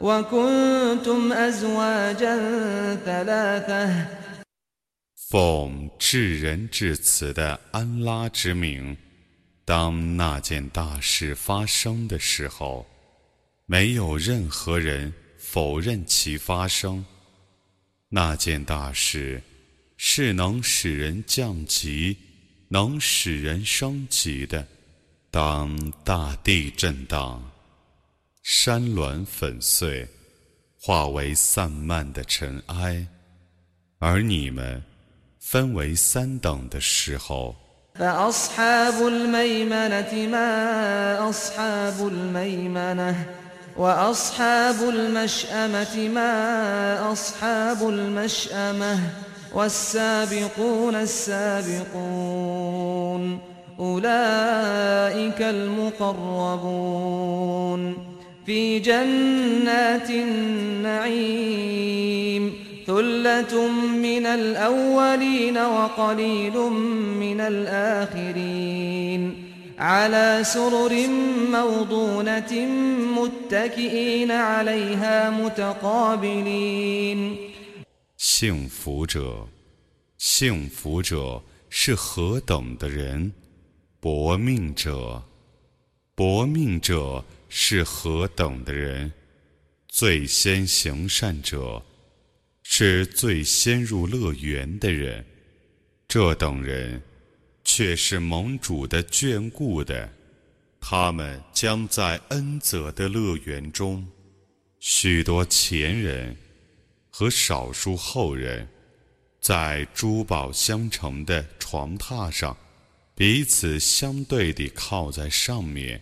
وكنتم أزواجا ثلاثة 奉至仁至慈的安拉之名，当那件大事发生的时候，没有任何人否认其发生。那件大事是能使人降级、能使人升级的。当大地震荡， 山峦粉碎，化为散漫的尘埃，而你们分为三等的时候， فأصحاب الميمنة ما أصحاب الميمنة وأصحاب المشأمة ما أصحاب المشأمة والسابقون السابقون أولئك المقربون في جنات النعيم ثلة من الأولين وقليل من الآخرين على سرر موضونة متكئين عليها متقابلين 幸福者，幸福者是何等的人？薄命者，薄命者 是何等的人？最先行善者，是最先入乐园的人。这等人，却是盟主的眷顾的，他们将在恩泽的乐园中。许多前人。和少数后人，在珠宝相承的床榻上，彼此相对地靠在上面。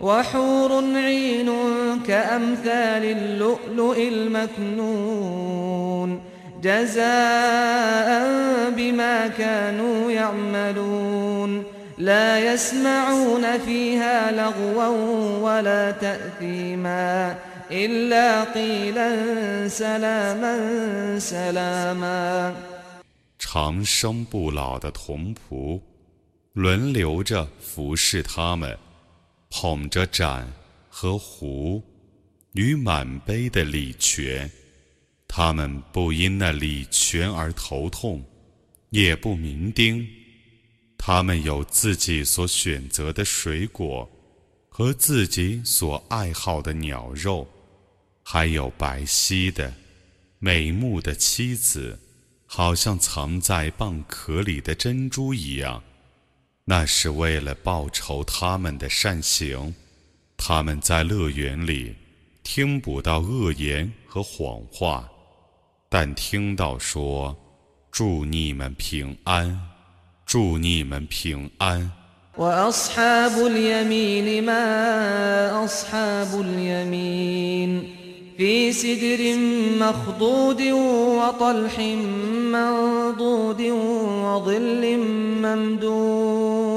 وحور عين كأمثال اللؤلؤ المكنون جزاء بما كانوا يعملون لا يسمعون فيها لغوا ولا تأثيما إلا قيلا سلاما سلاما 长生不老的童仆，轮流着服侍他们， 捧着盏和壶与满杯的礼泉。他们不因那礼泉而头痛，也不酩酊。他们有自己所选择的水果和自己所爱好的鸟肉，还有白皙的、美目的妻子。好像藏在蚌壳里的珍珠一样，那是为了报酬他们的善行。他们在乐园里听不到恶言和谎话，但听到说：“祝你们平安，祝你们平安。” وأصحاب اليمين ما أصحاب اليمين في سدر مخضود وطلح منضود وظل ممدود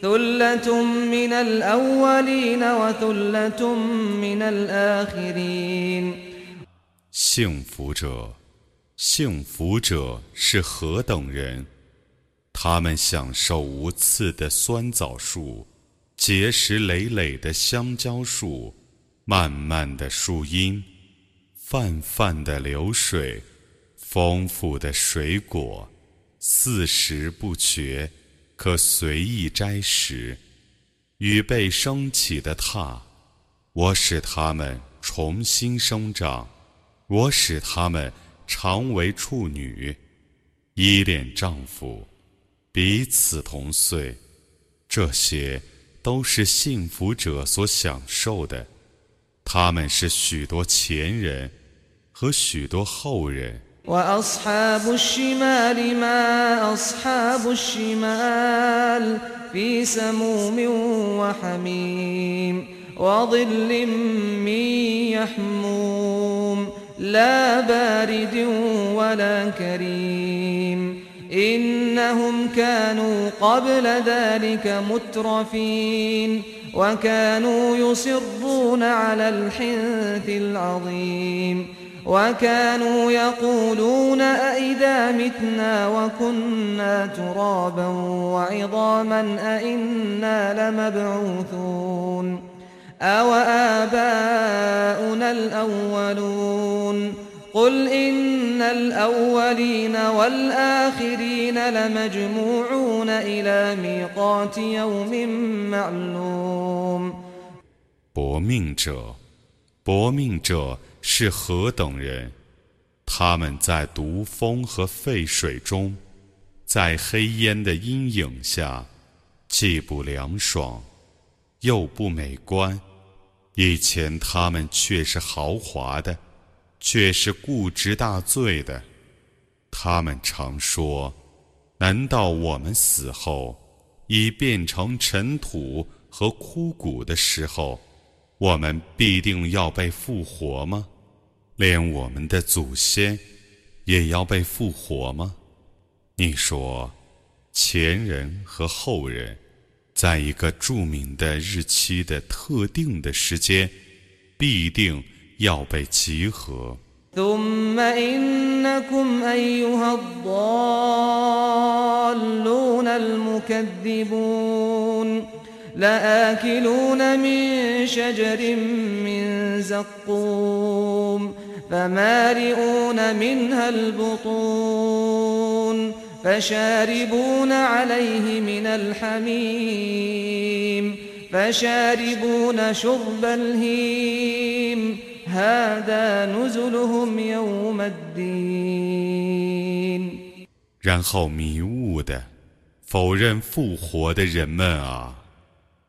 ثلة من الأولين وثلة من الآخرين 幸福者，幸福者是何等人？ 他们享受无刺的酸枣树，结实累累的香蕉树，漫漫的树荫，泛泛的流水，丰富的水果，四时不绝， 可随意摘食。与被升起的榻，我使它们重新生长，我使它们常为处女，依恋丈夫。彼此同岁，这些都是幸福者所享受的。他们是许多前人和许多后人。وأصحاب الشمال ما أصحاب الشمال في سموم وحميم وظل من يحموم لا بارد ولا كريم إنهم كانوا قبل ذلك مترفين وكانوا يصرون على الحنث العظيم وكانوا يقولون أئذا متنا وكنا ترابا وعظاما أئنا لمبعوثون أو آباؤنا الأولون قل إن الأولين والآخرين لمجموعون إلى ميقات يوم معلوم 搏命者，搏命者 是何等人？他们在毒风和沸水中，在黑烟的阴影下，既不凉爽，又不美观。以前他们却是豪华的。却是固执大罪的。他们常说：“难道我们死后已变成尘土和枯骨的时候，我们必定要被复活吗？连我们的祖先也要被复活吗？”你说，前人和后人，在一个着名的日期的特定的时间，必定。要被集合。ثم إنكم أيها الضالون المكذبون لآكلون من شجر من زقوم فمالئون منها البطون فشاربون عليه من الحميم فشاربون شرب الهيم 然后迷雾的否认复活的人们啊，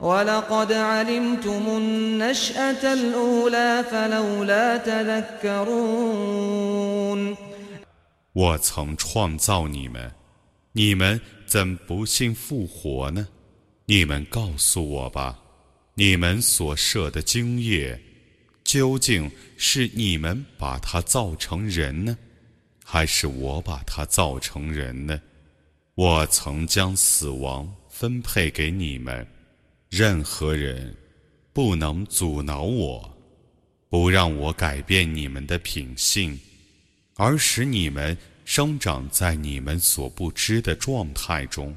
ولقد علمتم النشأة الأولى فلولا تذكرون 我曾创造你们，你们怎不信复活呢？你们告诉我吧，你们所设的经业。究竟是你们把它造成人呢，还是我把它造成人呢？我曾将死亡分配给你们， 任何人不能阻挠我，不让我改变你们的品性，而使你们生长在你们所不知的状态中。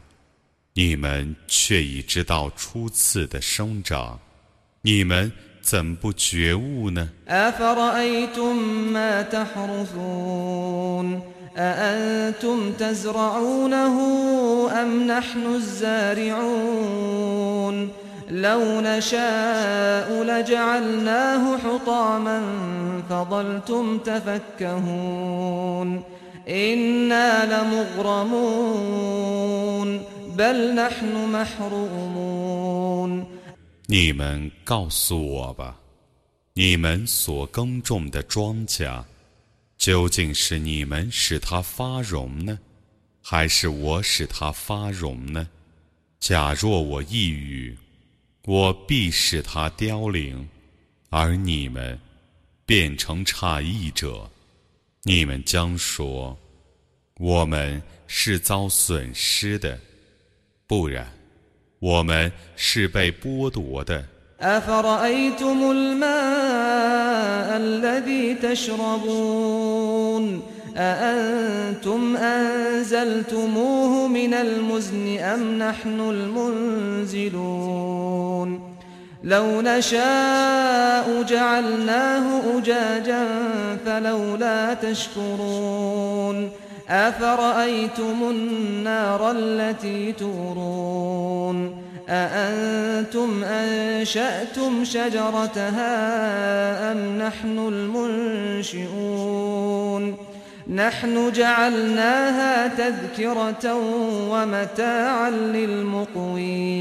你们却已知道初次的生长，你们。怎不觉悟呢？أفرأيتم ما تحرثون أأنتم تزرعونه أم نحن الزارعون لو نشاء لجعلناه حطاما فظلتم تفكهون إنا لمغرمون بل نحن محرومون 你们告诉我吧，你们所耕种的庄稼，究竟是你们使它发荣呢，还是我使它发荣呢？假若我一语， 我必使它凋零，而你们变成诧异者，你们将说：我们是遭损失的，不然，我们是被剥夺的。أأنتم أنزلتموه من المزن أم نحن المنزلون؟ لو نشاء جعلناه أجاجا فلولا تشكرون. أفرأيتم النار التي تورون؟ أأنتم أنشأتم شجرتها أم نحن المنشئون؟ نحن جعلناها تذكرة ومتاعا للمقوين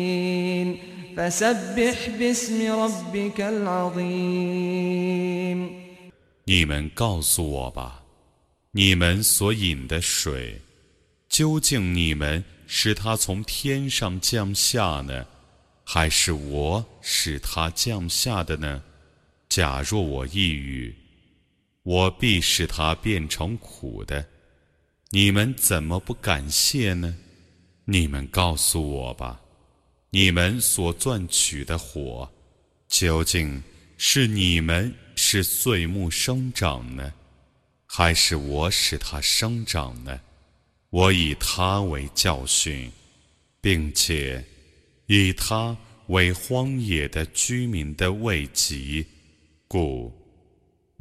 فسبح باسم ربك العظيم 你们告诉我吧，你们所饮的水，究竟你们使它从天上降下呢，还是我使它降下的呢？假若我一语， 我必使它变成苦的。你们怎么不感谢呢？你们告诉我吧，你们所钻取的火，究竟是你们使碎木生长呢，还是我使它生长呢？我以它为教训，并且以它为荒野的居民的慰藉，故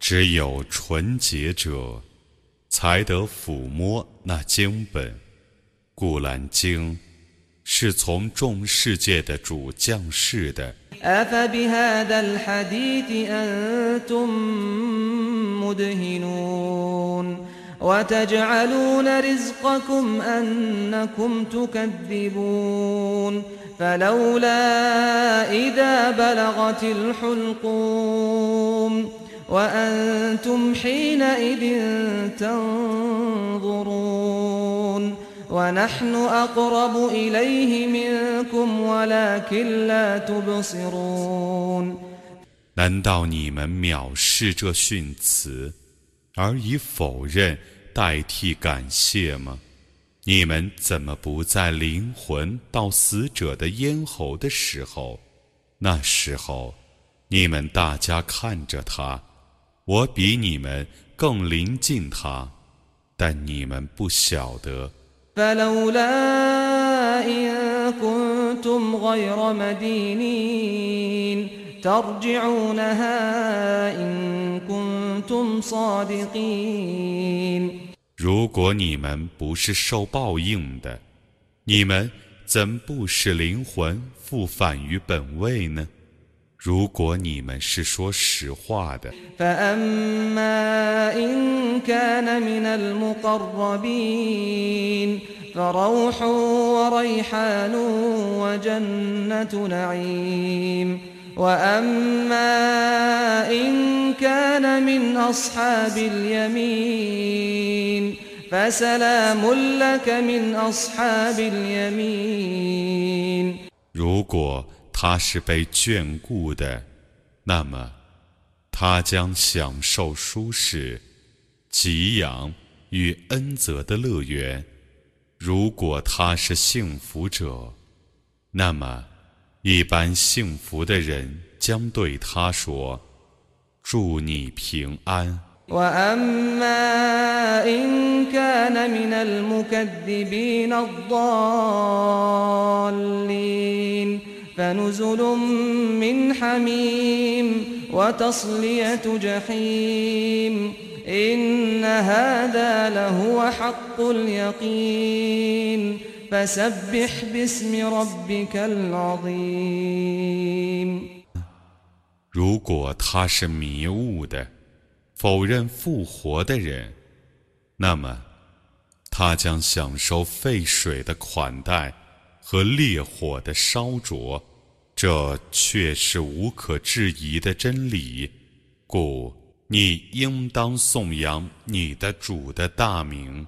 只有纯洁者才得抚摸那经本。古兰经是从众世界的主降世的。 أفبهذا الحديث أنتم مدهنون وتجعلون رزقكم أنكم تكذبون فلولا إذا بلغت الحلقوم وأنتم حينئذ تنظرون ونحن أقرب إليه منكم ولكن لا تبصرون 难道你们藐视这训词，而以否认代替感谢吗？你们怎么不在灵魂到死者的咽喉的时候？那时候，你们大家看着他， 我比你们更临近他但你们不晓得。如果你们不是受报应的你们怎不使灵魂复返于本位呢？如果你们是说实话的，فَأَمَّا إِنْ كَانَ مِنَ الْمُقَرَّبِينَ فَرَوْحُ وَرِيحٌ وَجَنَّةٌ عِيمٌ وَأَمَّا إِنْ كَانَ مِنْ أَصْحَابِ الْيَمِينِ فَسَلَامٌ لَكَ مِنْ أَصْحَابِ الْيَمِينِ。如果他是被眷顾的，那么他将享受舒适、给养与恩泽的乐园。如果他是幸福者，那么一般幸福的人将对他说：“祝你平安。” وأما إن كان من المكذبين الضالين فنزل من حميم وتصلية جحيم إن هذا لهو حق اليقين فسبح باسم ربك العظيم 如果他是迷雾的。否认复活的人，那么他将享受沸水的款待和烈火的烧灼， 这却是无可置疑的真理。故你应当颂扬你的主的大名。